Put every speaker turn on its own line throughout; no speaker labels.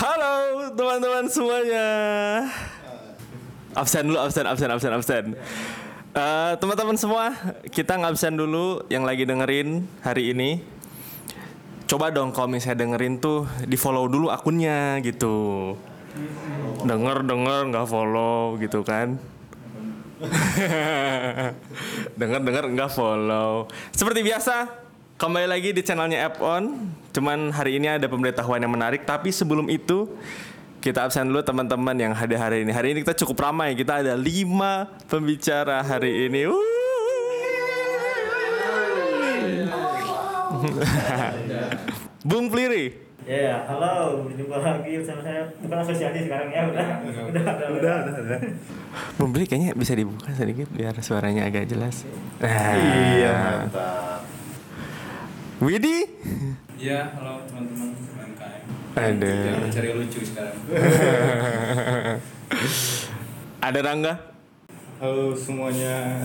Halo teman-teman semuanya. Absen dulu, absen, absen, absen, absen. Eh, teman-teman semua, kita ngabsen dulu yang lagi dengerin hari ini. Coba dong kalau misalnya dengerin tuh di follow dulu akunnya gitu. Denger denger nggak follow gitu kan? denger denger nggak follow. Seperti biasa, kembali lagi di channelnya App On. Cuman hari ini ada pemberitahuan yang menarik. Tapi sebelum itu kita absen dulu teman-teman yang hadir hari ini. Hari ini kita cukup ramai. Kita ada lima pembicara hari ini. Wuh. Bung Pliri.
Ya, halo, berjumpa lagi bersama saya. Bukan asosiasi sekarang ya, udah. Udah, udah, udah.
udah. Bung Pliri kayaknya bisa dibuka sedikit biar suaranya agak jelas.
Iya, mantap.
Widi.
Iya, halo teman-teman UMKM.
Ada.
Jangan cari lucu sekarang.
Ada Rangga.
Halo semuanya.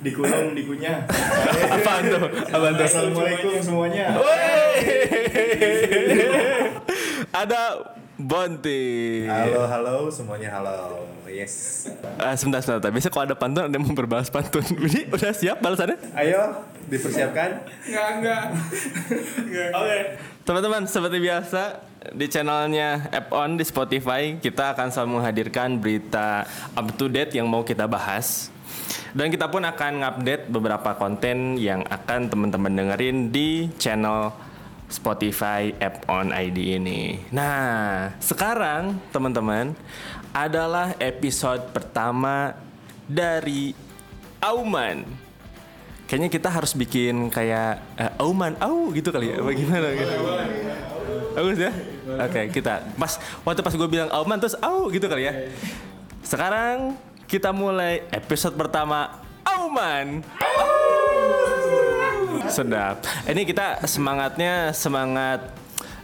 Dikulung, dikunyah.
Apaan tuh? Apaan tuh?
Assalamualaikum semuanya.
Ada Bonti.
Halo, halo semuanya halo. Yes.
Ah, sebentar, sebentar. Biasanya kalau ada pantun ada yang mau berbahas pantun. Ini udah siap balasannya?
Ayo, dipersiapkan.
Enggak, enggak.
Oke. Teman-teman, seperti biasa di channelnya App On di Spotify kita akan selalu menghadirkan berita up to date yang mau kita bahas. Dan kita pun akan ngupdate beberapa konten yang akan teman-teman dengerin di channel Spotify App On ID ini. Nah, sekarang teman-teman adalah episode pertama dari Auman. Kayaknya kita harus bikin kayak eh, Auman, au gitu kali ya, apa gimana gitu. Bagus ya? Oke, kita pas waktu pas gue bilang Auman terus au gitu kali ya. Sekarang kita mulai episode pertama Auman. Sedap. Ini kita semangatnya semangat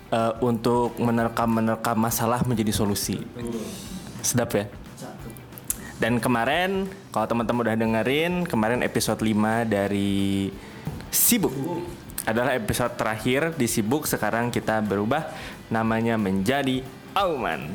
eh, untuk menerkam menerkam masalah menjadi solusi. Sedap ya. Dan kemarin kalau teman-teman udah dengerin kemarin episode 5 dari Sibuk adalah episode terakhir di Sibuk sekarang kita berubah namanya menjadi Auman.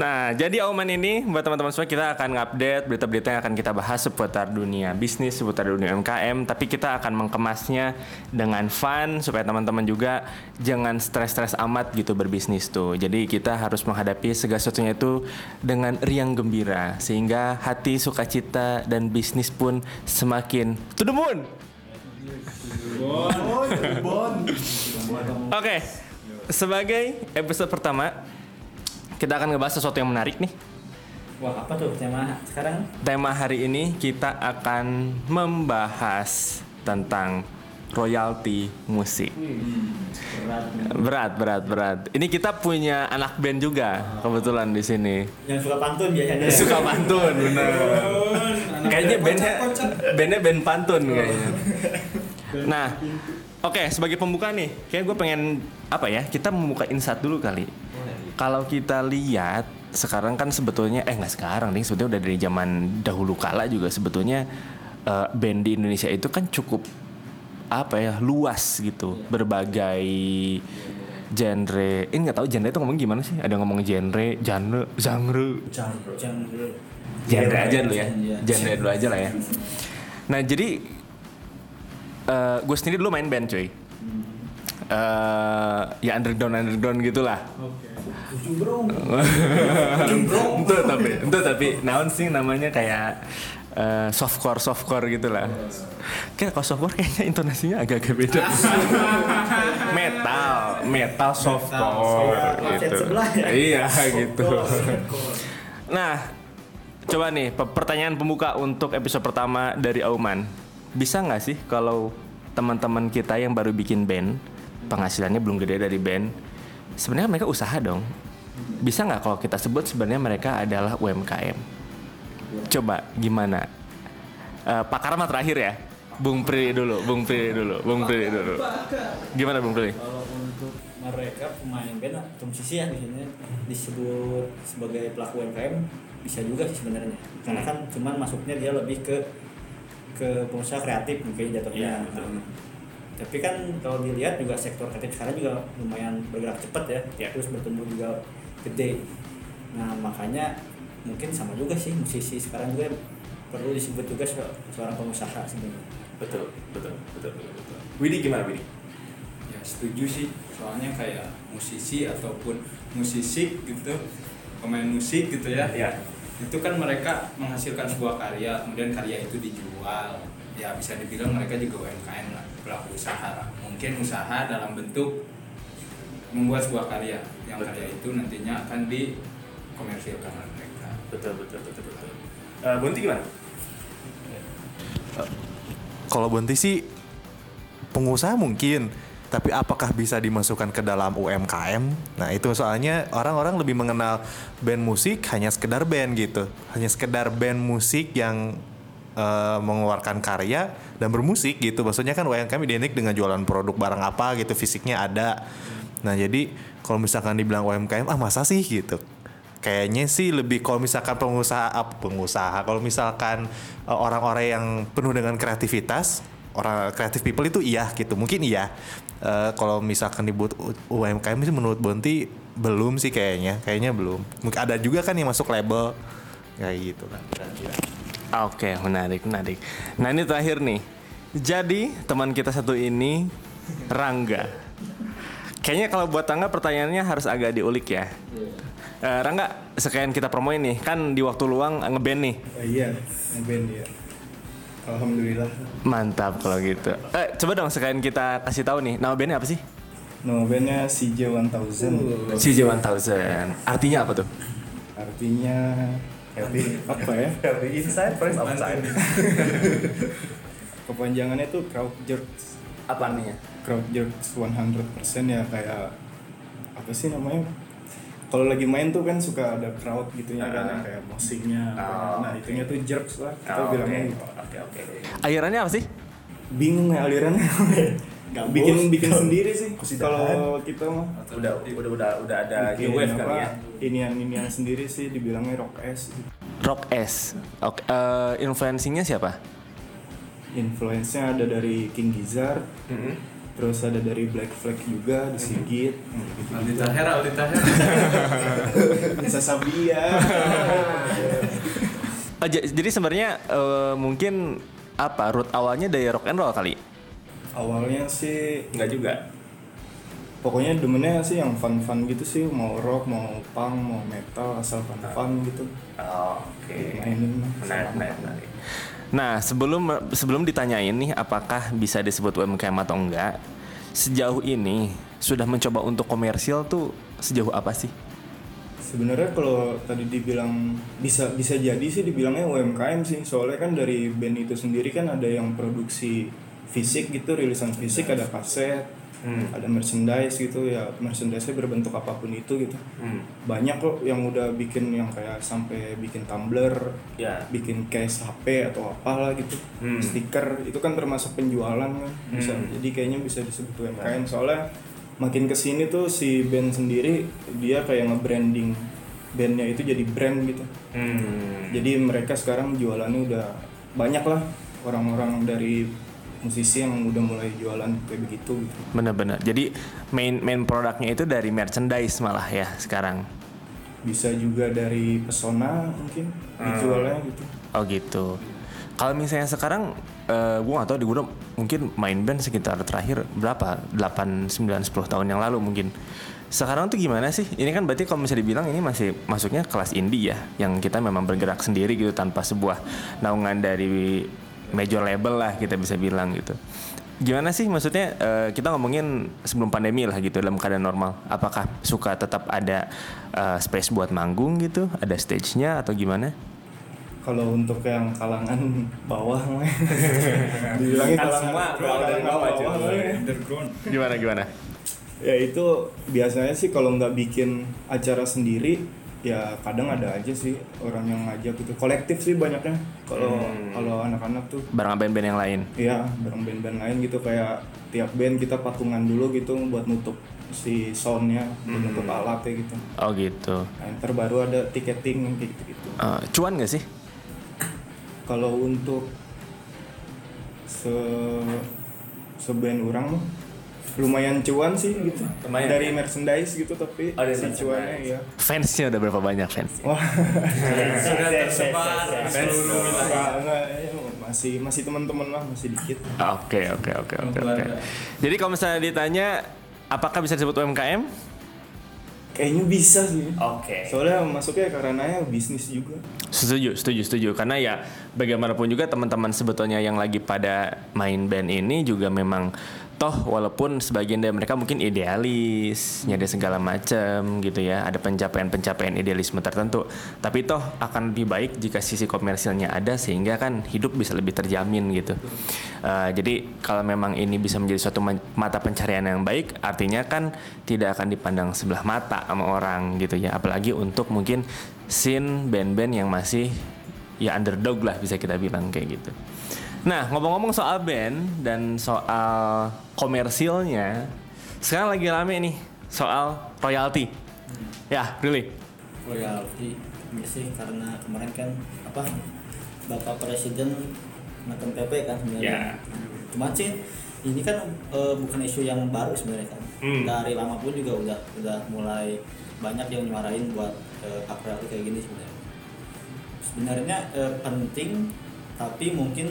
Nah, jadi Auman ini buat teman-teman semua kita akan ngupdate berita-berita yang akan kita bahas seputar dunia bisnis, seputar dunia UMKM, tapi kita akan mengemasnya dengan fun supaya teman-teman juga jangan stres-stres amat gitu berbisnis tuh. Jadi kita harus menghadapi segala sesuatunya itu dengan riang gembira sehingga hati sukacita dan bisnis pun semakin to the moon. Oke, sebagai episode pertama kita akan ngebahas sesuatu yang menarik nih.
Wah, apa tuh tema sekarang?
Tema hari ini kita akan membahas tentang royalti musik.
Berat.
Berat, berat, berat. Ini kita punya anak band juga kebetulan di sini.
Yang suka pantun biasanya.
Suka pantun, bener. Kayaknya bandnya, bandnya band pantun kayaknya. Nah, oke sebagai pembuka nih, kayak gue pengen apa ya? Kita membuka insat dulu kali. Kalau kita lihat sekarang kan sebetulnya eh nggak sekarang nih sebetulnya udah dari zaman dahulu kala juga sebetulnya eh, band di Indonesia itu kan cukup apa ya luas gitu. Berbagai genre ini nggak tahu genre itu ngomong gimana sih? Ada yang ngomong genre genre genre.
Genre. Genre.
genre aja dulu ya.
Iya.
genre dulu aja lah ya. Nah jadi eh gue sendiri dulu main band cuy. Eh ya underground underground gitulah itu tapi itu tapi naon sih namanya kayak eh, softcore softcore gitulah kayak kalau softcore kayaknya intonasinya agak-agak beda. Metal metal softcore gitu.
Sebelah ya?
iya gitu. Nah coba nih pe- pertanyaan pembuka untuk episode pertama dari Auman. Bisa nggak sih kalau teman-teman kita yang baru bikin band penghasilannya belum gede dari band sebenarnya mereka usaha dong. Bisa nggak kalau kita sebut sebenarnya mereka adalah UMKM coba gimana? Eh, Pak Karma terakhir ya. Bung Pri dulu Bung Pri dulu Bung Pri dulu. Gimana Bung Pri?
Kalau untuk mereka pemain band atau musisi ya biasanya disebut sebagai pelaku UMKM bisa juga sih sebenarnya. Karena kan cuman masuknya dia lebih ke ke pengusaha kreatif mungkin jatuhnya. Tapi kan kalau dilihat juga sektor kreatif sekarang juga lumayan bergerak cepat ya. Ya terus bertumbuh juga gede. Nah makanya mungkin sama juga sih musisi sekarang juga perlu disebut juga se- seorang pengusaha sebenarnya.
Betul, betul, betul, betul, betul. Widi gimana Widi?
ya setuju sih. Soalnya kayak musisi ataupun musisi gitu pemain musik gitu ya.
Ya.
itu kan mereka menghasilkan sebuah karya kemudian karya itu dijual. Ya bisa dibilang mereka juga UMKM lah pelaku usaha lah. mungkin usaha dalam bentuk membuat sebuah karya yang
Betul.
karya itu nantinya akan dikomersilkan oleh mereka
Betul, betul, betul, betul. Uh, Bunti gimana?
Kalau Bonti sih pengusaha mungkin, tapi apakah bisa dimasukkan ke dalam UMKM? Nah itu soalnya orang-orang lebih mengenal band musik hanya sekedar band gitu, hanya sekedar band musik yang eh, mengeluarkan karya dan bermusik gitu. Maksudnya kan UMKM identik dengan jualan produk barang apa gitu, fisiknya ada. Nah jadi kalau misalkan dibilang UMKM, ah masa sih gitu? Kayaknya sih lebih kalau misalkan pengusaha apa pengusaha kalau misalkan eh, orang-orang yang penuh dengan kreativitas orang kreatif people itu iya gitu mungkin iya Eh, kalau misalkan dibuat UMKM sih menurut Bonti belum sih kayaknya kayaknya belum mungkin ada juga kan yang masuk label kayak gitu kan kira-kira.
Oke, menarik, menarik. Nah ini terakhir nih. Jadi teman kita satu ini Rangga. Kayaknya kalau buat Rangga pertanyaannya harus agak diulik ya. Eh, Rangga, sekalian kita promoin nih, kan di waktu luang ngeband nih.
Oh, iya, ngeband ya. Alhamdulillah.
Mantap kalau gitu. Eh, coba dong sekalian kita kasih tahu nih, nama bandnya apa sih?
Nama bandnya CJ 1000.
CJ 1000. Artinya apa tuh?
Artinya happy apa ya?
Dari inside first outside
Kepanjangannya tuh crowd jerks.
Apa artinya?
Crowd jerks 100% ya kayak apa sih namanya? Kalau lagi main tuh kan suka ada crowd gitu ya kan yang kayak musiknya.
Oh,
nah, itunya tuh jerks lah. Kita
Oh,
bilangnya
oke.
gitu.
Oke oke.
Airannya apa sih?
Bingung ya alirannya.
Gabus.
bikin bikin sendiri sih kalau kita mah.
Udah udah udah udah ada new wave
apa,
kali ya.
Inian inian sendiri sih dibilangnya rock S.
Rock S. Oke, eh, influencingnya siapa?
Influence-nya ada dari King Gizzard,
Mm-hmm.
terus ada dari Black Flag juga, di Sigit, gitu
Aldi Taher Aldi Taher
Bisa Sabia.
Oh, j- jadi sebenarnya eh, mungkin apa root awalnya dari rock and roll kali?
Awalnya sih,
Enggak juga.
pokoknya demennya sih yang fun-fun gitu sih, mau rock, mau punk, mau metal, asal fun-fun gitu.
Oh, oke.
Mainin mah.
Menarik, menarik, menarik.
Nah, sebelum sebelum ditanyain nih apakah bisa disebut UMKM atau enggak, sejauh ini sudah mencoba untuk komersil tuh sejauh apa sih?
Sebenarnya kalau tadi dibilang bisa bisa jadi sih dibilangnya UMKM sih, soalnya kan dari band itu sendiri kan ada yang produksi fisik gitu, rilisan fisik, ada kaset,
Hmm.
ada merchandise gitu ya, merchandise-nya berbentuk apa pun itu gitu.
Hmm.
Banyak kok yang udah bikin yang kayak sampai bikin tumbler,
Ya.
bikin case HP atau apalah gitu,
Hmm.
stiker itu kan termasuk penjualan kan, bisa.
Hmm.
Jadi kayaknya bisa disebut UMKM soalnya makin ke sini tuh si band sendiri dia kayak nge-branding bandnya itu jadi brand gitu.
Hmm.
Jadi mereka sekarang jualannya udah banyak lah orang-orang dari musisi yang udah mulai jualan kayak begitu gitu.
Bener-bener. Jadi main main produknya itu dari merchandise malah ya sekarang.
Bisa juga dari pesona mungkin dijualnya gitu.
Oh gitu. Kalau misalnya sekarang eh gue gak tau di gue mungkin main band sekitar terakhir berapa 8, 9, 10 tahun yang lalu mungkin. Sekarang tuh gimana sih? Ini kan berarti kalau misalnya dibilang ini masih masuknya kelas indie ya, yang kita memang bergerak sendiri gitu tanpa sebuah naungan dari major label lah kita bisa bilang gitu. Gimana sih maksudnya eh, kita ngomongin sebelum pandemi lah gitu dalam keadaan normal. Apakah suka tetap ada eh, space buat manggung gitu, ada stage-nya atau gimana?
Kalau untuk yang kalangan bawah mah dibilangnya
Kan
kalangan
semua dari bawah,
ya.
underground
Gimana gimana?
Ya itu biasanya sih kalau nggak bikin acara sendiri ya kadang ada aja sih orang yang ngajak gitu. Kolektif sih banyaknya. Kalau
Hmm.
kalau anak-anak tuh
Barang band-band yang lain.
ya bareng band-band lain gitu kayak tiap band kita patungan dulu gitu buat nutup si soundnya, buat nutup alat kayak gitu.
Oh gitu.
Nah, ntar baru ada tiketing kayak gitu-gitu.
Eh, cuan gak sih?
Kalau untuk se seband orang mah lumayan cuan sih gitu
Lumayan,
dari
ya?
merchandise gitu tapi
Oh, dari
si cuannya ya
Fansnya udah berapa banyak fans?
wah
Sudah tersebar seluruh
masih masih teman-teman lah masih dikit
Oke oke oke oke oke. Jadi kalau misalnya ditanya apakah bisa disebut UMKM?
kayaknya bisa sih
Oke.
soalnya masuknya karena ya bisnis juga
Setuju, setuju, setuju. Karena ya bagaimanapun juga teman-teman sebetulnya yang lagi pada main band ini juga memang toh walaupun sebagian dari mereka mungkin idealis, nyari segala macam gitu ya, ada pencapaian-pencapaian idealisme tertentu. Tapi toh akan lebih baik jika sisi komersilnya ada sehingga kan hidup bisa lebih terjamin gitu. Uh, jadi kalau memang ini bisa menjadi suatu ma- mata pencarian yang baik, artinya kan tidak akan dipandang sebelah mata sama orang gitu ya. Apalagi untuk mungkin scene band-band yang masih ya underdog lah bisa kita bilang kayak gitu. Nah ngomong-ngomong soal band dan soal komersilnya, sekarang lagi rame nih soal royalti. Ya, really.
royalti ini sih karena kemarin kan apa bapak presiden makan PP kan sebenarnya
Ya.
cuman sih ini kan eh, bukan isu yang baru sebenarnya kan
Hmm.
dari lama pun juga udah udah mulai banyak yang nyuarain buat eh, hak royalti kayak gini sebenarnya sebenarnya eh, penting tapi mungkin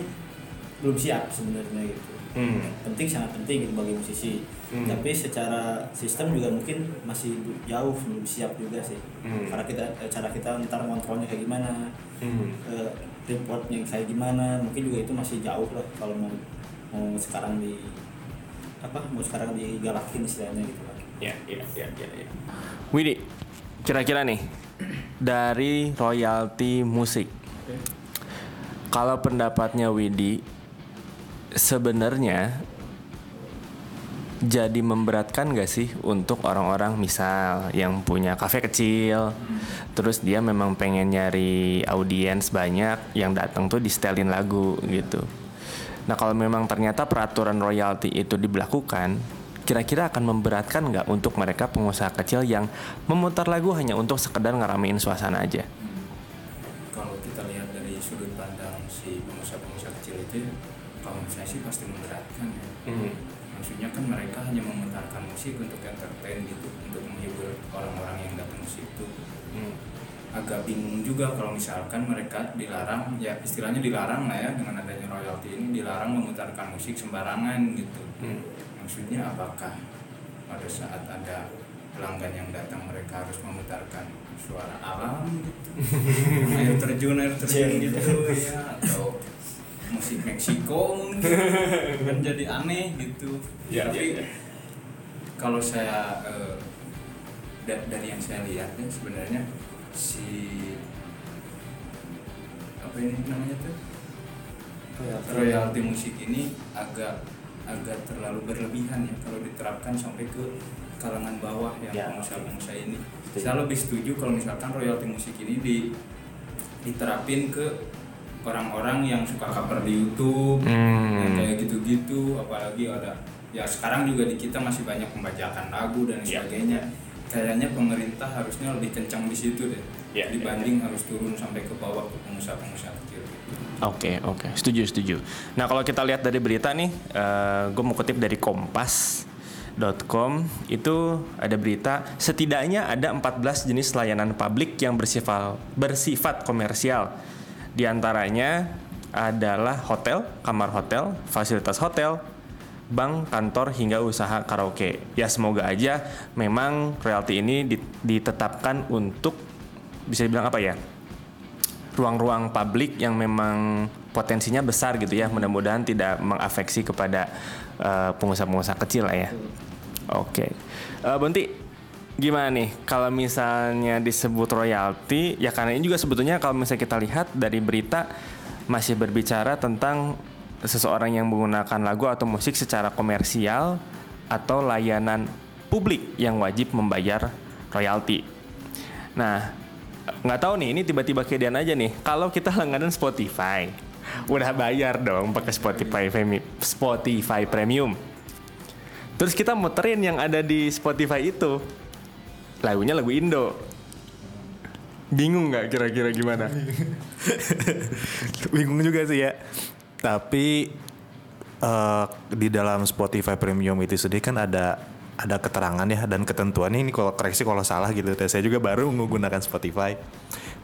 belum siap sebenarnya gitu
Hmm.
penting sangat penting gitu bagi musisi
Hmm.
tapi secara sistem juga mungkin masih jauh belum siap juga sih
Hmm.
karena kita eh, cara kita ntar ngontrolnya kayak gimana
Hmm.
eh, reportnya kayak gimana mungkin juga itu masih jauh lah kalau mau mau sekarang di apa mau sekarang digalakin istilahnya gitu kan
Ya, ya, ya, ya, ya. Widi, kira-kira nih dari royalti musik, kalau pendapatnya Widi sebenarnya jadi memberatkan gak sih untuk orang-orang misal yang punya kafe kecil, terus dia memang pengen nyari audiens banyak yang datang tuh di setelin lagu gitu. Nah kalau memang ternyata peraturan royalti itu diberlakukan, kira-kira akan memberatkan nggak untuk mereka pengusaha kecil yang memutar lagu hanya untuk sekedar ngeramein suasana aja?
kalau hanya memutarkan musik untuk entertain gitu untuk menghibur orang-orang yang datang ke situ. Agak bingung juga kalau misalkan mereka dilarang ya istilahnya dilarang lah ya dengan adanya royalti ini dilarang memutarkan musik sembarangan gitu. Maksudnya apakah pada saat ada pelanggan yang datang mereka harus memutarkan suara alam gitu? Air terjun air terjun gitu ya atau musik Meksiko mungkin kan jadi aneh gitu
Ya,
tapi
ya, ya.
kalau saya da- dari yang saya lihat ya sebenarnya si apa ini namanya tuh royalti musik ini agak agak terlalu berlebihan ya kalau diterapkan sampai ke kalangan bawah yang
Ya.
pengusaha-pengusaha ini.
Setuju.
Saya lebih setuju kalau misalkan royalti musik ini di diterapin ke orang-orang yang suka cover di YouTube,
Hmm.
yang kayak gitu-gitu, apalagi ada ya sekarang juga di kita masih banyak pembajakan lagu dan
Ya.
sebagainya. Kayaknya pemerintah harusnya lebih kencang di situ deh,
Ya,
dibanding harus turun sampai ke bawah ke pengusaha-pengusaha kecil. gitu.
Oke oke setuju setuju. Nah kalau kita lihat dari berita nih, gue mau kutip dari Kompas.com itu ada berita setidaknya ada 14 jenis layanan publik yang bersifat bersifat komersial. Di antaranya adalah hotel, kamar hotel, fasilitas hotel, bank, kantor hingga usaha karaoke. Ya semoga aja memang royalti ini di- ditetapkan untuk bisa dibilang apa ya? ruang-ruang publik yang memang potensinya besar gitu ya. Mudah-mudahan tidak mengafeksi kepada eh, pengusaha-pengusaha kecil lah ya. Oke. Eh, Bonti, gimana nih kalau misalnya disebut royalti ya karena ini juga sebetulnya kalau misalnya kita lihat dari berita masih berbicara tentang seseorang yang menggunakan lagu atau musik secara komersial atau layanan publik yang wajib membayar royalti. Nah, nggak tahu nih ini tiba-tiba keadaan aja nih. Kalau kita langganan Spotify, udah bayar dong pakai Spotify Spotify Premium. Terus kita muterin yang ada di Spotify itu. Lagunya lagu Indo. Bingung nggak kira-kira gimana?
Bingung juga sih ya. Tapi eh, di dalam Spotify Premium itu sendiri kan ada ada keterangan ya dan ketentuan ini kalau koreksi kalau salah gitu. Saya juga baru menggunakan Spotify.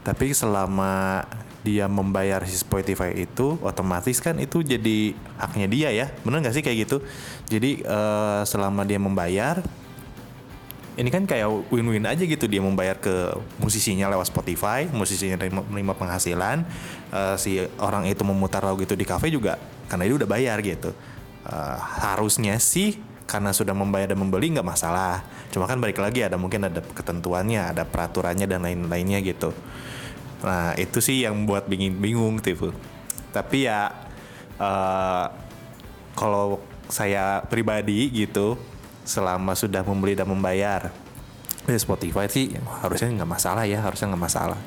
Tapi selama dia membayar si Spotify itu otomatis kan itu jadi haknya dia ya. Bener nggak sih kayak gitu? Jadi eh, selama dia membayar ini kan kayak win-win aja gitu dia membayar ke musisinya lewat Spotify, musisinya menerima, penghasilan, eh, si orang itu memutar lagu itu di kafe juga karena dia udah bayar gitu. Eh, harusnya sih karena sudah membayar dan membeli nggak masalah. Cuma kan balik lagi ada mungkin ada ketentuannya, ada peraturannya dan lain-lainnya gitu. Nah itu sih yang buat bingung-bingung gitu. Tapi ya eh, kalau saya pribadi gitu selama sudah membeli dan membayar di Spotify sih harusnya nggak masalah ya harusnya nggak masalah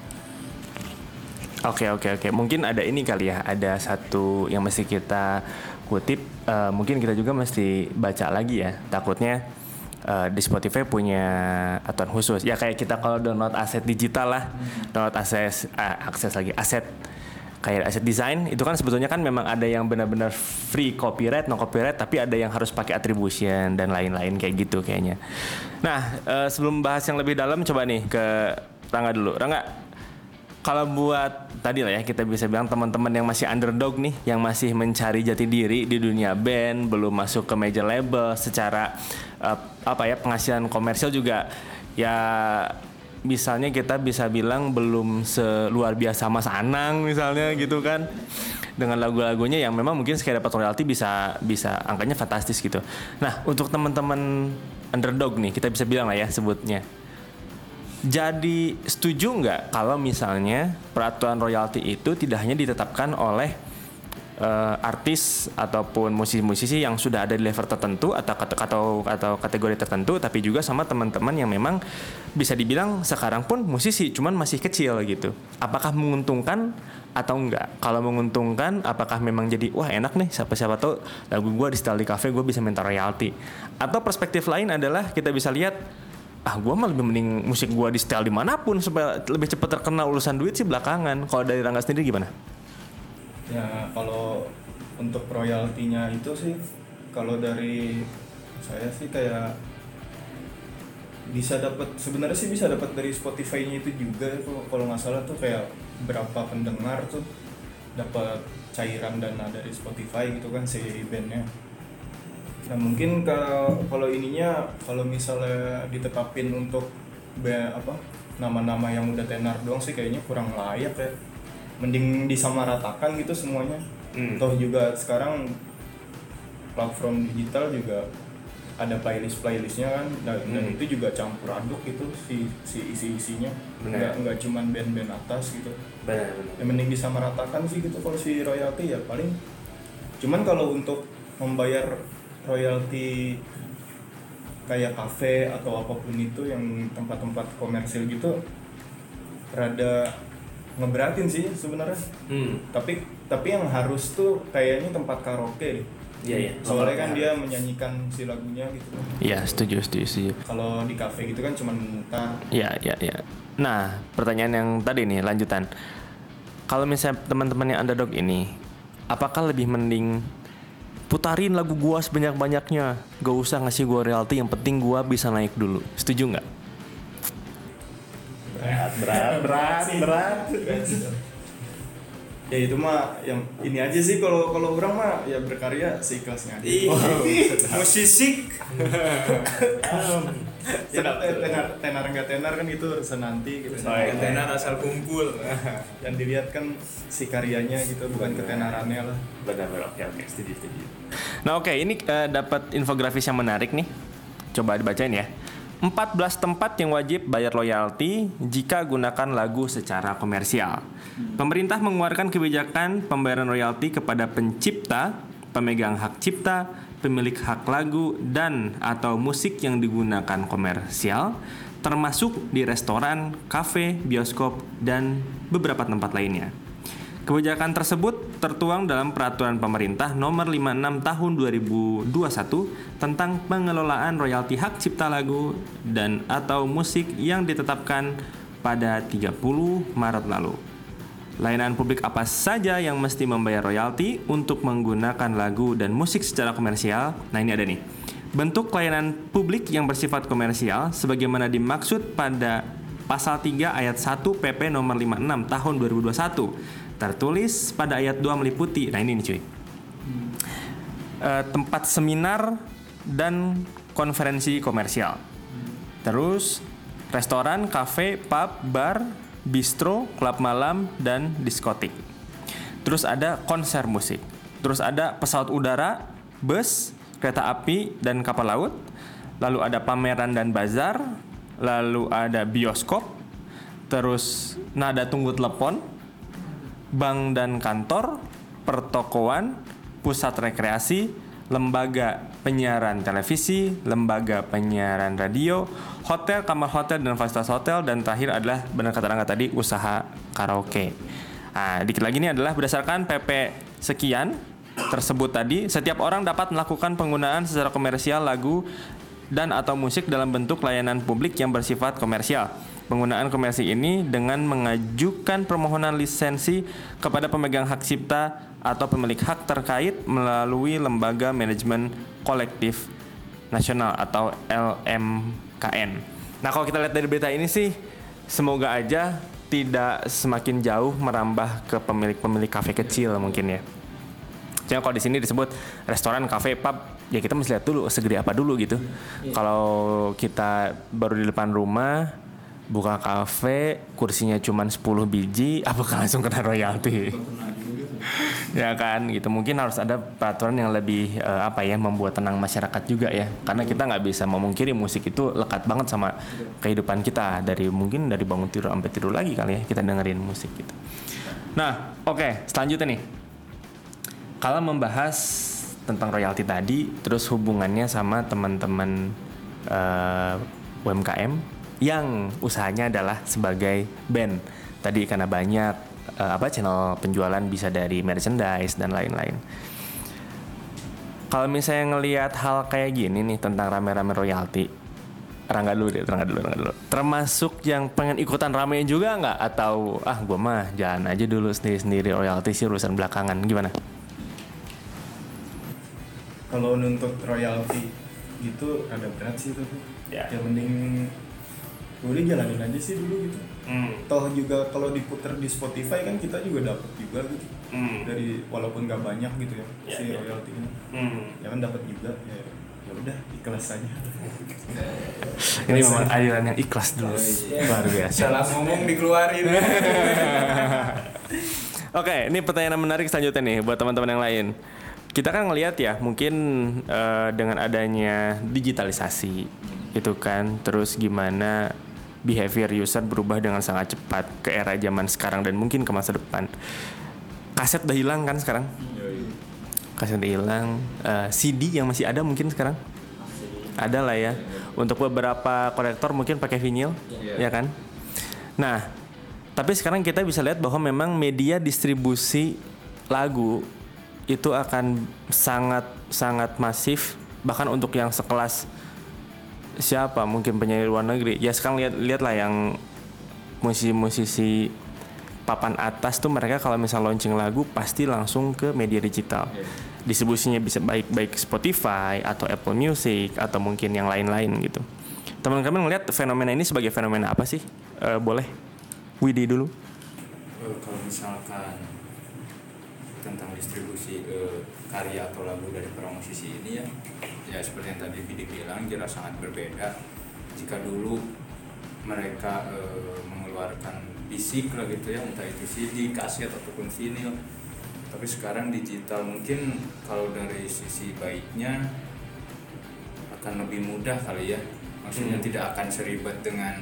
Oke oke oke. Mungkin ada ini kali ya. Ada satu yang mesti kita kutip. eh, mungkin kita juga mesti baca lagi ya. Takutnya eh, di Spotify punya aturan khusus. Ya kayak kita kalau download aset digital lah, download akses ah, akses lagi aset kayak aset desain itu kan sebetulnya kan memang ada yang benar-benar free copyright, no copyright, tapi ada yang harus pakai attribution dan lain-lain kayak gitu kayaknya. Nah eh, sebelum bahas yang lebih dalam, coba nih ke Rangga dulu. Rangga, kalau buat tadi lah ya kita bisa bilang teman-teman yang masih underdog nih, yang masih mencari jati diri di dunia band, belum masuk ke major label, secara eh, apa ya penghasilan komersial juga ya misalnya kita bisa bilang belum seluar biasa Mas Anang misalnya gitu kan dengan lagu-lagunya yang memang mungkin sekali dapat royalti bisa bisa angkanya fantastis gitu. Nah untuk teman-teman underdog nih kita bisa bilang lah ya sebutnya jadi setuju nggak kalau misalnya peraturan royalti itu tidak hanya ditetapkan oleh eh, artis ataupun musisi-musisi yang sudah ada di level tertentu atau atau atau kategori tertentu, tapi juga sama teman-teman yang memang bisa dibilang sekarang pun musisi, cuman masih kecil gitu. Apakah menguntungkan atau enggak? Kalau menguntungkan, apakah memang jadi wah enak nih siapa-siapa tahu lagu gue di setel di cafe gue bisa minta royalti? Atau perspektif lain adalah kita bisa lihat ah gue mah lebih mending musik gue di setel di mana pun supaya lebih cepat terkenal urusan duit sih belakangan kalau dari Rangga sendiri gimana?
Ya kalau untuk royaltinya itu sih kalau dari saya sih kayak bisa dapat sebenarnya sih bisa dapat dari Spotify-nya itu juga kalau nggak salah tuh kayak berapa pendengar tuh dapat cairan dana dari Spotify gitu kan si bandnya. Nah mungkin kalau kalau ininya kalau misalnya ditetapin untuk be- apa nama-nama yang udah tenar doang sih kayaknya kurang layak ya. Mending disamaratakan gitu semuanya.
Hmm.
Toh juga sekarang platform digital juga ada playlist playlistnya kan dan, dan
Hmm.
itu juga campur aduk gitu si si isi isinya nggak nggak cuman band-band atas gitu
Benar,
yang mending disamaratakan sih gitu kalau si royalti ya paling cuman kalau untuk membayar royalti kayak kafe atau apa pun itu yang tempat-tempat komersil gitu rada ngeberatin sih sebenarnya
Hmm,
tapi tapi yang harus tuh kayaknya tempat karaoke deh
iya iya.
soalnya kan dia menyanyikan si lagunya gitu
Iya setuju setuju setuju.
kalau di kafe gitu kan cuman mutar
Iya, iya, iya. Nah, pertanyaan yang tadi nih lanjutan. Kalau misalnya teman-teman yang underdog ini, apakah lebih mending putarin lagu gua sebanyak-banyaknya, gak usah ngasih gua royalti, yang penting gua bisa naik dulu. Setuju nggak?
Berat berat berat berat. Ya itu mah yang ini aja sih kalau kalau orang mah ya berkarya seikhlasnya aja.
Musisi
ya, eh, tenar tenar nggak tenar kan itu urusan nanti gitu
tenar asal kumpul.
yang dilihat kan si karyanya gitu bukan ketenarannya lah.
Benar-benar. Oke, oke, setuju, setuju. Nah, oke, ini eh, dapat infografis yang menarik nih. Coba dibacain ya. 14 tempat yang wajib bayar royalti jika gunakan lagu secara komersial. Pemerintah mengeluarkan kebijakan pembayaran royalti kepada pencipta, pemegang hak cipta, pemilik hak lagu dan atau musik yang digunakan komersial, termasuk di restoran, kafe, bioskop dan beberapa tempat lainnya. Kebijakan tersebut tertuang dalam Peraturan Pemerintah Nomor 56 Tahun 2021 tentang pengelolaan royalti hak cipta lagu dan atau musik yang ditetapkan pada 30 Maret lalu. Layanan publik apa saja yang mesti membayar royalti untuk menggunakan lagu dan musik secara komersial? Nah, ini ada nih. Bentuk layanan publik yang bersifat komersial sebagaimana dimaksud pada pasal 3 ayat 1 PP nomor 56 tahun 2021 tertulis pada ayat 2 meliputi. Nah, ini nih cuy. Eh, tempat seminar dan konferensi komersial. Terus restoran, kafe, pub, bar, bistro, klub malam dan diskotik. Terus ada konser musik. Terus ada pesawat udara, bus, kereta api dan kapal laut. Lalu ada pameran dan bazar, lalu ada bioskop, terus nada tunggu telepon, bank dan kantor, pertokoan, pusat rekreasi, lembaga penyiaran televisi, lembaga penyiaran radio, hotel, kamar hotel dan fasilitas hotel dan terakhir adalah benar kata Rangga tadi usaha karaoke. Nah, dikit lagi ini adalah berdasarkan PP sekian tersebut tadi, setiap orang dapat melakukan penggunaan secara komersial lagu dan atau musik dalam bentuk layanan publik yang bersifat komersial. Penggunaan komersi ini dengan mengajukan permohonan lisensi kepada pemegang hak cipta atau pemilik hak terkait melalui lembaga manajemen kolektif nasional atau LMKN. Nah, kalau kita lihat dari berita ini sih semoga aja tidak semakin jauh merambah ke pemilik-pemilik kafe kecil mungkin ya. Cuma kalau di sini disebut restoran, kafe, pub, ya kita mesti lihat dulu segede apa dulu gitu. Kalau kita baru di depan rumah buka kafe, kursinya cuma 10 biji, apakah langsung kena royalti? ya kan gitu. Mungkin harus ada peraturan yang lebih eh, apa ya membuat tenang masyarakat juga ya. Karena kita nggak bisa memungkiri musik itu lekat banget sama kehidupan kita. Dari mungkin dari bangun tidur sampai tidur lagi kali ya kita dengerin musik gitu. Nah oke selanjutnya nih. Kalau membahas tentang royalti tadi terus hubungannya sama teman-teman eh, UMKM yang usahanya adalah sebagai band tadi karena banyak eh, apa channel penjualan bisa dari merchandise dan lain-lain kalau misalnya ngelihat hal kayak gini nih tentang rame-rame royalti Rangga dulu deh, Rangga dulu, Rangga dulu. Termasuk yang pengen ikutan rame juga nggak? Atau ah gue mah jalan aja dulu sendiri-sendiri royalti sih urusan belakangan. Gimana?
kalau nuntut royalti gitu ada berat sih tuh
Ya.
ya mending udah jalanin aja sih dulu gitu
Hmm.
toh juga kalau diputer di Spotify kan kita juga dapat juga gitu
Hmm.
dari walaupun nggak banyak gitu ya,
Ya,
si
ya.
royaltinya
Hmm.
ya kan dapat juga ya ya udah ikhlas aja
Ini memang aliran yang ikhlas dulu. Luar biasa.
Salah ngomong dikeluarin.
Oke, ini pertanyaan menarik selanjutnya nih buat teman-teman yang lain. Kita kan ngelihat ya, mungkin eh, dengan adanya digitalisasi itu kan, terus gimana behavior user berubah dengan sangat cepat ke era zaman sekarang dan mungkin ke masa depan. Kaset udah hilang kan sekarang? Kaset udah hilang. Eh, CD yang masih ada mungkin sekarang? Ada lah ya. Untuk beberapa kolektor mungkin pakai vinyl, ya kan? Nah, tapi sekarang kita bisa lihat bahwa memang media distribusi lagu itu akan sangat sangat masif bahkan untuk yang sekelas siapa? Mungkin penyanyi luar negeri. Ya sekarang lihat lihatlah yang musisi-musisi papan atas tuh mereka kalau misal launching lagu pasti langsung ke media digital. Distribusinya bisa baik baik Spotify atau Apple Music atau mungkin yang lain-lain gitu. Teman-teman ngelihat fenomena ini sebagai fenomena apa sih? Eh, boleh? Widi dulu.
Eh, kalau misalkan tentang distribusi eh, karya atau lagu dari para musisi ini ya. Ya seperti yang tadi Bidik bilang jelas sangat berbeda. Jika dulu mereka eh, mengeluarkan fisik lah gitu ya entah itu CD, kaset ataupun vinyl tapi sekarang digital mungkin kalau dari sisi baiknya akan lebih mudah kali ya. Maksudnya
Hmm.
tidak akan seribet dengan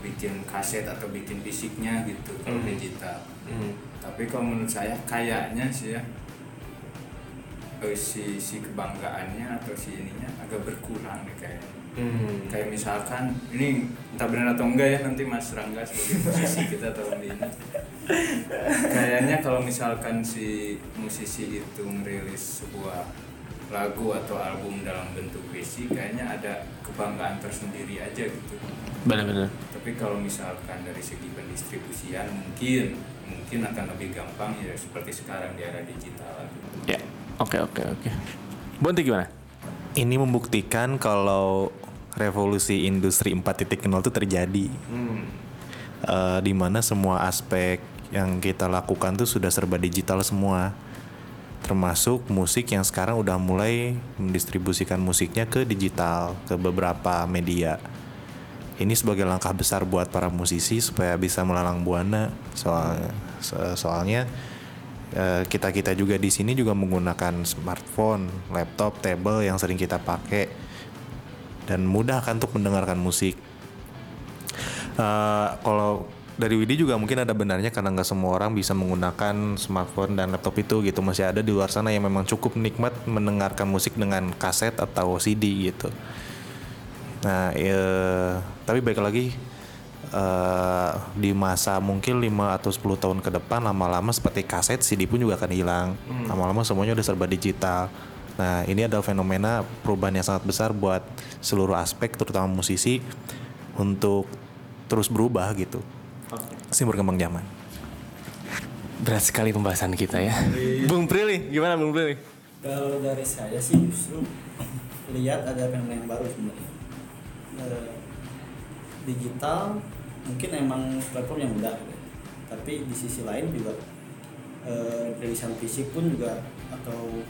bikin kaset atau bikin fisiknya gitu kalau
Hmm.
digital tapi kalau menurut saya kayaknya sih ya eh, si si kebanggaannya atau si ininya agak berkurang deh kayaknya
Hmm.
kayak misalkan ini entah benar atau enggak ya nanti Mas Rangga sebagai musisi kita tahun ini kayaknya kalau misalkan si musisi itu ngerilis sebuah lagu atau album dalam bentuk fisik kayaknya ada kebanggaan tersendiri aja gitu
Benar-benar.
tapi kalau misalkan dari segi pendistribusian mungkin mungkin akan lebih gampang ya seperti sekarang di era digital
Ya. Oke oke oke. Bonti gimana?
Ini membuktikan kalau revolusi industri 4.0 itu terjadi. Eh, di mana semua aspek yang kita lakukan tuh sudah serba digital semua. Termasuk musik yang sekarang udah mulai mendistribusikan musiknya ke digital, ke beberapa media. Ini sebagai langkah besar buat para musisi supaya bisa melalang buana. Soalnya, so- soalnya kita kita juga di sini juga menggunakan smartphone, laptop, tablet yang sering kita pakai dan mudah kan untuk mendengarkan musik. Eh, kalau dari Widi juga mungkin ada benarnya karena nggak semua orang bisa menggunakan smartphone dan laptop itu gitu masih ada di luar sana yang memang cukup nikmat mendengarkan musik dengan kaset atau CD gitu. Nah, eh, tapi baik lagi eh, di masa mungkin 5 atau 10 tahun ke depan lama-lama seperti kaset CD pun juga akan hilang. Lama-lama semuanya udah serba digital. Nah, ini adalah fenomena perubahan yang sangat besar buat seluruh aspek terutama musisi untuk terus berubah gitu. Masih berkembang zaman.
Berat sekali pembahasan kita ya. Bung Prilly, gimana Bung Prilly?
Kalau dari saya sih justru lihat ada fenomena yang baru sebenarnya. Eh, digital mungkin emang platform yang mudah, gitu. tapi di sisi lain juga eh, rilisan fisik pun juga atau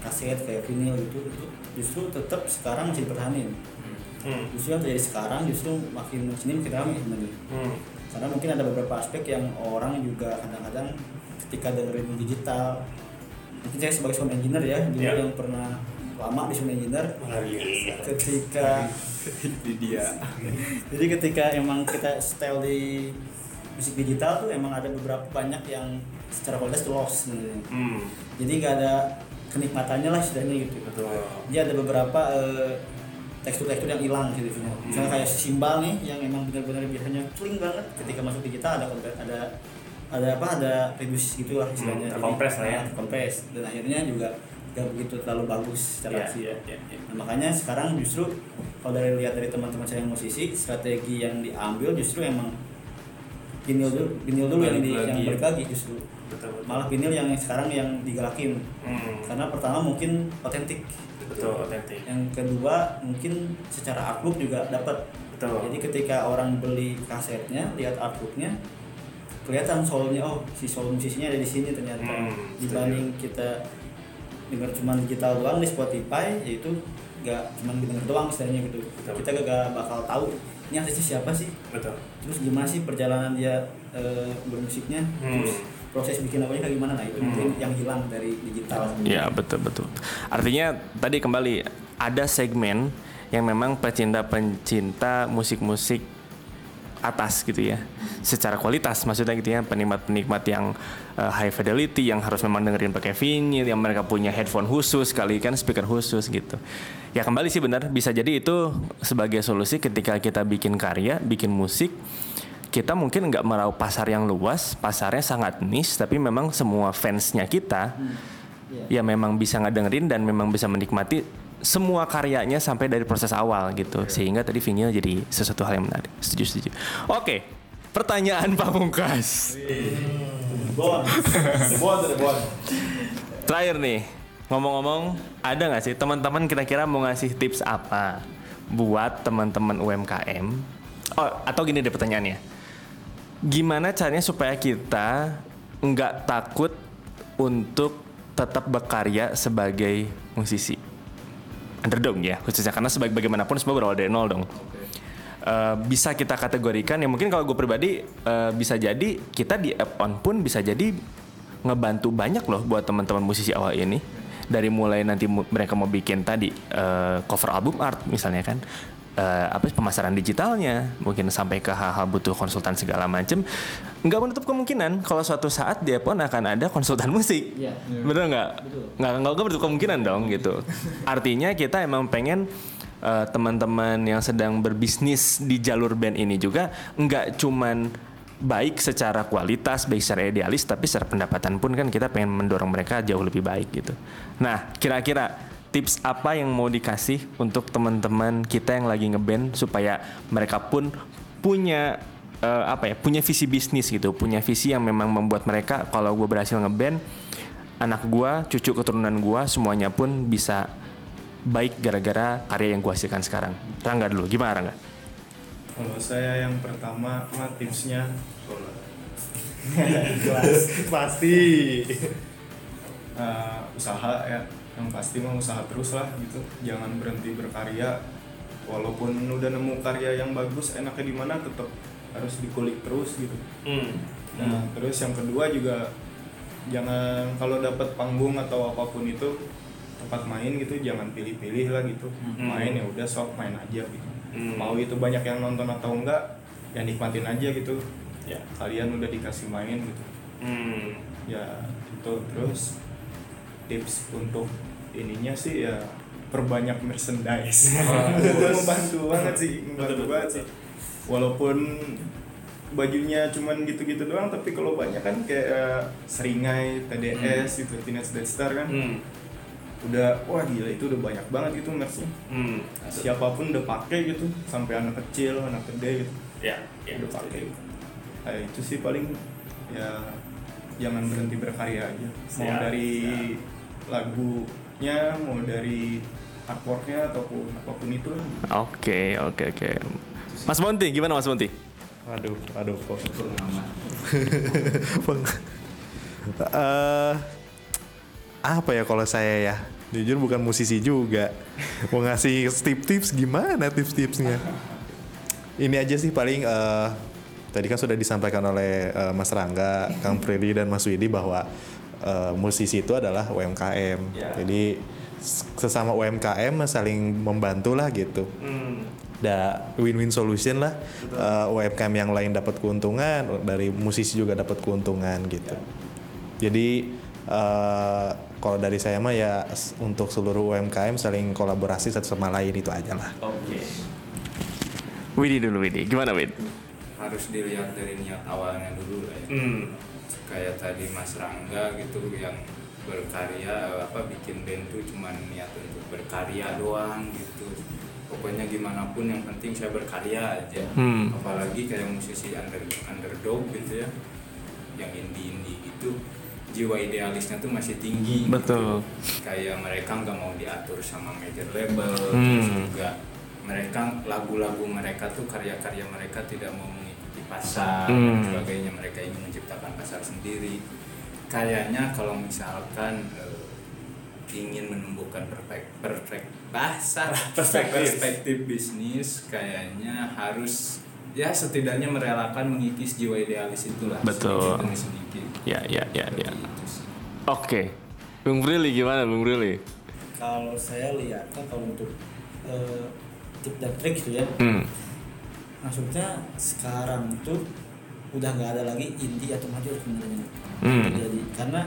kaset kayak vinyl gitu itu justru tetap sekarang masih dipertahanin. Justru yang terjadi sekarang justru makin sini makin ramai sebenarnya karena mungkin ada beberapa aspek yang orang juga kadang-kadang ketika dengerin digital mungkin saya sebagai sound engineer ya dulu
Ya.
yang pernah lama di sound engineer ketika
di dia.
Jadi ketika emang kita style di musik digital tuh emang ada beberapa banyak yang secara kualitas tuh lost sebenarnya. Jadi nggak ada kenikmatannya lah istilahnya gitu. Jadi ada beberapa eh, tekstur-tekstur yang hilang gitu misalnya kayak simbal nih yang emang benar-benar biasanya cling banget ketika masuk digital ada kompres ada ada apa ada reduce gitu lah istilahnya.
Hmm, terkompres lah ya.
Jadi, terkompres. Dan akhirnya juga gak begitu terlalu bagus secara hasil.
iya, iya, iya.
Nah, makanya sekarang justru kalau dari lihat dari teman-teman saya yang musisi strategi yang diambil justru emang vinyl dulu vinyl dulu yang di, yang
ya.
balik lagi justru. Malah vinyl yang sekarang yang digalakin. Karena pertama mungkin otentik.
Betul, otentik.
yang kedua mungkin secara artbook juga dapat
Betul.
jadi ketika orang beli kasetnya lihat artbooknya kelihatan soulnya oh si soul musisinya ada di sini ternyata.
Hmm,
dibanding kita dengar cuma digital doang di Spotify yaitu nggak cuma denger doang istilahnya gitu
Betul.
kita gak bakal tahu ini artisnya siapa sih
Betul.
terus gimana sih perjalanan dia eh, bermusiknya
Hmm.
terus proses bikin lagunya kayak gimana nah itu mungkin yang hilang dari digital
Ya betul betul. Artinya tadi kembali ada segmen yang memang pecinta-pencinta musik-musik atas gitu ya, secara kualitas maksudnya gitu ya penikmat-penikmat yang uh, high fidelity yang harus memang dengerin pakai vinyl, yang mereka punya headphone khusus kali kan speaker khusus gitu. Ya kembali sih benar bisa jadi itu sebagai solusi ketika kita bikin karya, bikin musik kita mungkin nggak meraup pasar yang luas, pasarnya sangat niche, tapi memang semua fansnya kita ya memang bisa ngedengerin dan memang bisa menikmati semua karyanya sampai dari proses awal gitu, sehingga tadi vinyl jadi sesuatu hal yang menarik. Setuju setuju. Oke, pertanyaan pamungkas.
Bon.
Terakhir nih, ngomong-ngomong, ada nggak sih teman-teman kira-kira mau ngasih tips apa buat teman-teman UMKM? Oh, atau gini deh pertanyaannya, gimana caranya supaya kita nggak takut untuk tetap berkarya sebagai musisi? Underdog ya, khususnya. Karena sebagai bagaimanapun semua berawal dari nol dong. Eh, bisa kita kategorikan ya mungkin kalau gue pribadi eh, bisa jadi kita di app on pun bisa jadi ngebantu banyak loh buat teman-teman musisi awal ini. Dari mulai nanti mereka mau bikin tadi eh, cover album art misalnya kan eh, apa sih, pemasaran digitalnya mungkin sampai ke hal-hal butuh konsultan segala macem nggak menutup kemungkinan kalau suatu saat dia pun akan ada konsultan musik
Iya.
bener nggak nggak nggak nggak menutup kemungkinan dong gitu artinya kita emang pengen eh, teman-teman yang sedang berbisnis di jalur band ini juga nggak cuman baik secara kualitas, baik secara idealis, tapi secara pendapatan pun kan kita pengen mendorong mereka jauh lebih baik gitu. Nah, kira-kira tips apa yang mau dikasih untuk teman-teman kita yang lagi ngeband supaya mereka pun punya eh, apa ya punya visi bisnis gitu punya visi yang memang membuat mereka kalau gue berhasil ngeband anak gue cucu keturunan gue semuanya pun bisa baik gara-gara karya yang gue hasilkan sekarang. Rangga dulu gimana Rangga?
Kalau saya yang pertama mah tipsnya pasti. Eh, usaha ya yang pasti mah usaha terus lah gitu. Jangan berhenti berkarya. Walaupun udah nemu karya yang bagus enaknya di mana tetap harus dikulik terus gitu. Nah terus yang kedua juga jangan kalau dapat panggung atau apa pun itu tempat main gitu jangan pilih-pilih lah gitu. Main ya udah sok main aja gitu. Mau itu banyak yang nonton atau enggak ya nikmatin aja gitu.
Ya.
kalian udah dikasih main gitu. Ya itu terus tips untuk ininya sih ya perbanyak merchandise. Itu membantu banget sih membantu banget sih. walaupun bajunya cuman gitu-gitu doang tapi kalau banyak kan kayak seringai TDS gitu Teenage Death Star kan udah wah gila itu udah banyak banget gitu merchnya. Siapa pun udah pakai gitu sampai anak kecil anak gede gitu.
Ya,
udah pakai nah, itu sih paling ya jangan berhenti berkarya aja. Mau dari lagunya mau dari artworknya ataupun apa pun itu lah.
Oke, oke, oke. Mas Monti, gimana Mas Monti?
Waduh, waduh kok. Bang. Eh, apa ya kalau saya ya? Jujur bukan musisi juga. Mau ngasih tips-tips gimana tips-tipsnya? Ini aja sih paling eh, tadi kan sudah disampaikan oleh eh, Mas Rangga, Kang Prilly dan Mas Widi bahwa eh, musisi itu adalah UMKM. Jadi s- sesama UMKM saling membantu lah gitu. Ada win-win solution lah. Uh, UMKM yang lain dapat keuntungan dari musisi juga dapat keuntungan gitu. Jadi uh, kalau dari saya mah ya untuk seluruh UMKM saling kolaborasi satu sama lain itu aja lah.
Oke. Widi dulu Widi, gimana Wid?
harus dilihat dari niat awalnya dulu lah ya. Kayak tadi Mas Rangga gitu yang berkarya eh, apa bikin band tuh cuman niat untuk berkarya doang gitu pokoknya gimana pun yang penting saya berkarya aja
Hmm.
apalagi kayak musisi under underdog gitu ya yang indie indie gitu jiwa idealisnya tuh masih tinggi gitu.
Betul.
kayak mereka nggak mau diatur sama major label
Hmm.
terus juga mereka lagu-lagu mereka tuh karya-karya mereka tidak mau pasar
Hmm.
dan sebagainya mereka ingin menciptakan pasar sendiri kayaknya kalau misalkan eh, ingin menumbuhkan perfect perfect bahasa
Perspektif.
perspektif bisnis kayaknya harus ya setidaknya merelakan mengikis jiwa idealis itulah
Betul.
sedikit demi sedikit
Ya, ya, ya, ya. Oke. Bung Prilly gimana Bung Prilly?
kalau saya lihat kan kalau untuk eh, tip dan trik gitu ya
Hmm.
Maksudnya sekarang tuh udah nggak ada lagi indie atau major sebenarnya
Hmm.
terjadi karena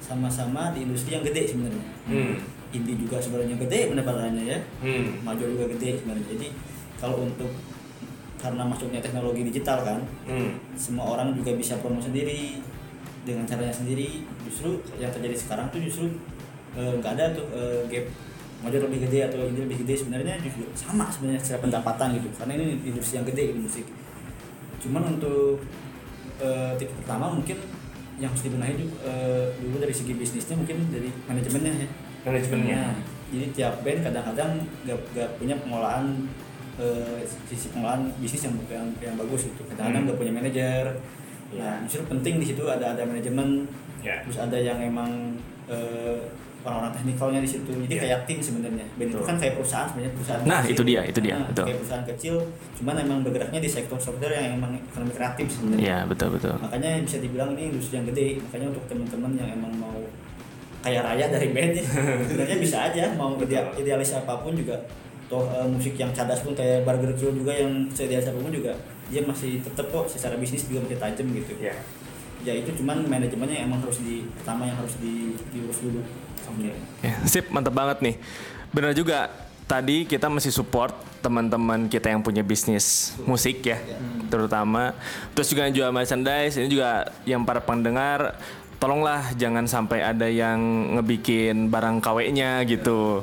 sama-sama di industri yang gede sebenarnya
Hmm.
indie juga sebenarnya gede pendapatannya ya
Hmm.
major juga gede sebenarnya jadi kalau untuk karena masuknya teknologi digital kan
Hmm.
semua orang juga bisa promo sendiri dengan caranya sendiri justru yang terjadi sekarang tuh justru eh, nggak ada tuh eh, gap major lebih gede atau ini lebih gede sebenarnya justru sama sebenarnya secara pendapatan gitu. Karena ini industri yang gede di musik cuman untuk eh, tips pertama mungkin yang harus dibenahi juga, eh, dulu dari segi bisnisnya mungkin dari manajemennya ya.
Manajemennya.
Nah, jadi tiap band kadang-kadang gak, gak punya pengolahan eh, sisi pengolahan bisnis yang yang, yang bagus gitu. Kadang-kadang
Hmm.
gak punya manajer. Nah justru penting di situ ada ada manajemen.
Ya.
terus ada yang emang eh, orang-orang teknikalnya di situ jadi
Ya.
kayak tim sebenarnya band itu kan kayak perusahaan sebenarnya perusahaan
Nah,
kecil.
itu dia, itu dia,
Nah,
betul.
kayak perusahaan kecil cuman emang bergeraknya di sektor software yang emang ekonomi kreatif sebenarnya
Ya, betul betul.
makanya bisa dibilang ini industri yang gede makanya untuk teman-teman yang emang mau kaya raya dari band ya sebenarnya bisa aja mau ide- idealis apa pun juga toh eh, musik yang cadas pun kayak Burger Crew juga yang seidealis apa pun juga dia masih tetap kok secara bisnis juga masih tajam gitu
Ya.
ya itu cuman manajemennya emang harus di pertama yang harus di, diurus dulu oke
Ya, sip, mantap banget nih. Benar juga. Tadi kita masih support teman-teman kita yang punya bisnis musik ya, terutama. Terus juga yang jual merchandise. Ini juga yang para pendengar tolonglah jangan sampai ada yang ngebikin barang KW-nya gitu.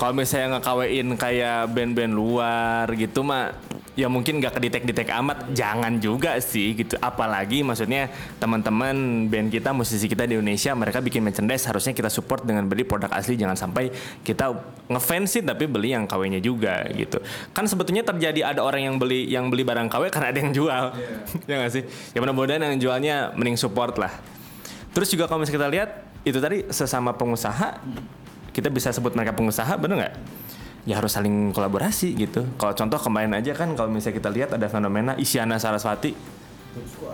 Kalau misalnya nge-KW-in kayak band-band luar gitu mah ya mungkin nggak kedetek-detek amat jangan juga sih gitu. Apalagi maksudnya teman-teman band kita musisi kita di Indonesia mereka bikin merchandise harusnya kita support dengan beli produk asli. Jangan sampai kita ngefansin tapi beli yang KW-nya juga gitu. Kan sebetulnya terjadi ada orang yang beli yang beli barang KW karena ada yang jual. Ya nggak sih? Ya mudah-mudahan yang jualnya mending support lah. Terus juga kalau misalnya kita lihat itu tadi sesama pengusaha kita bisa sebut mereka pengusaha bener nggak ya harus saling kolaborasi gitu. Kalau contoh kemarin aja kan kalau misalnya kita lihat ada fenomena Isyana Saraswati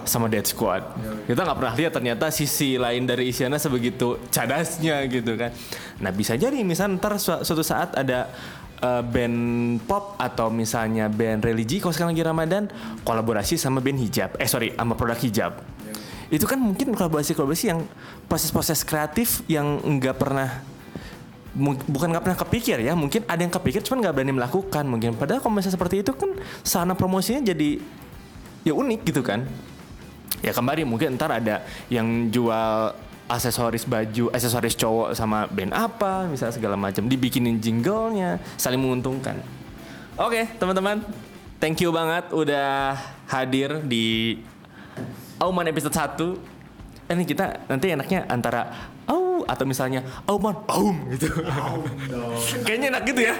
sama Dead Squad. Kita nggak pernah lihat ternyata sisi lain dari Isyana sebegitu cadasnya gitu kan. Nah bisa jadi misalnya ntar su- suatu saat ada eh, band pop atau misalnya band religi kalau sekarang lagi Ramadan kolaborasi sama band hijab. Eh sorry sama produk hijab. Itu kan mungkin kolaborasi-kolaborasi yang proses-proses kreatif yang nggak pernah bukan nggak pernah kepikir ya mungkin ada yang kepikir cuman nggak berani melakukan mungkin. Padahal kalau misalnya seperti itu kan sarana promosinya jadi ya unik gitu kan. Ya kembali mungkin ntar ada yang jual aksesoris baju aksesoris cowok sama band apa misalnya segala macam. Dibikinin jinglenya saling menguntungkan. Oke teman-teman. Thank you banget udah hadir di Auman episode 1 ini kita nanti enaknya antara atau misalnya auman aum gitu. Kayaknya enak gitu ya.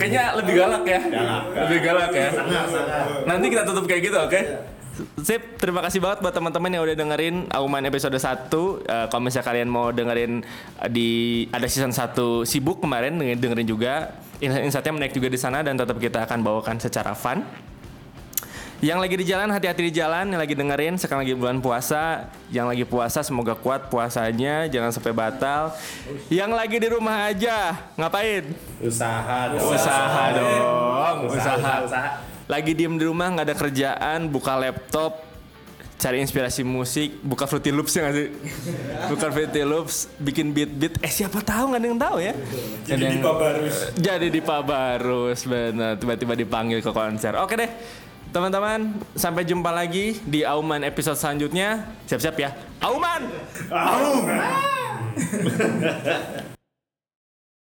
Kayaknya lebih galak ya. Lebih galak ya. Nanti kita tutup kayak gitu oke? Sip, terima kasih banget buat teman-teman yang udah dengerin Auman episode 1 Eh, Kalau misalnya kalian mau dengerin eh, di ada season 1 sibuk kemarin dengerin, dengerin juga Insightnya menaik juga di sana dan tetap kita akan bawakan secara fun yang lagi di jalan hati-hati di jalan, yang lagi dengerin sekarang lagi bulan puasa, yang lagi puasa semoga kuat puasanya, jangan sampai batal. Yang lagi di rumah aja, ngapain?
usaha dong.
Usaha dong,
Usaha,
usaha.
usaha.
Lagi diem di rumah nggak ada kerjaan, buka laptop, cari inspirasi musik, buka Fruity Loops ya nggak sih? Buka Fruity Loops, bikin beat-beat. Eh siapa tahu nggak ada yang tahu ya? Jadi di Pabarus. Jadi di Pabarus, benar. Tiba-tiba dipanggil ke konser. Oke deh. Teman-teman, sampai jumpa lagi di Auman episode selanjutnya. Siap-siap ya. Auman! Aum!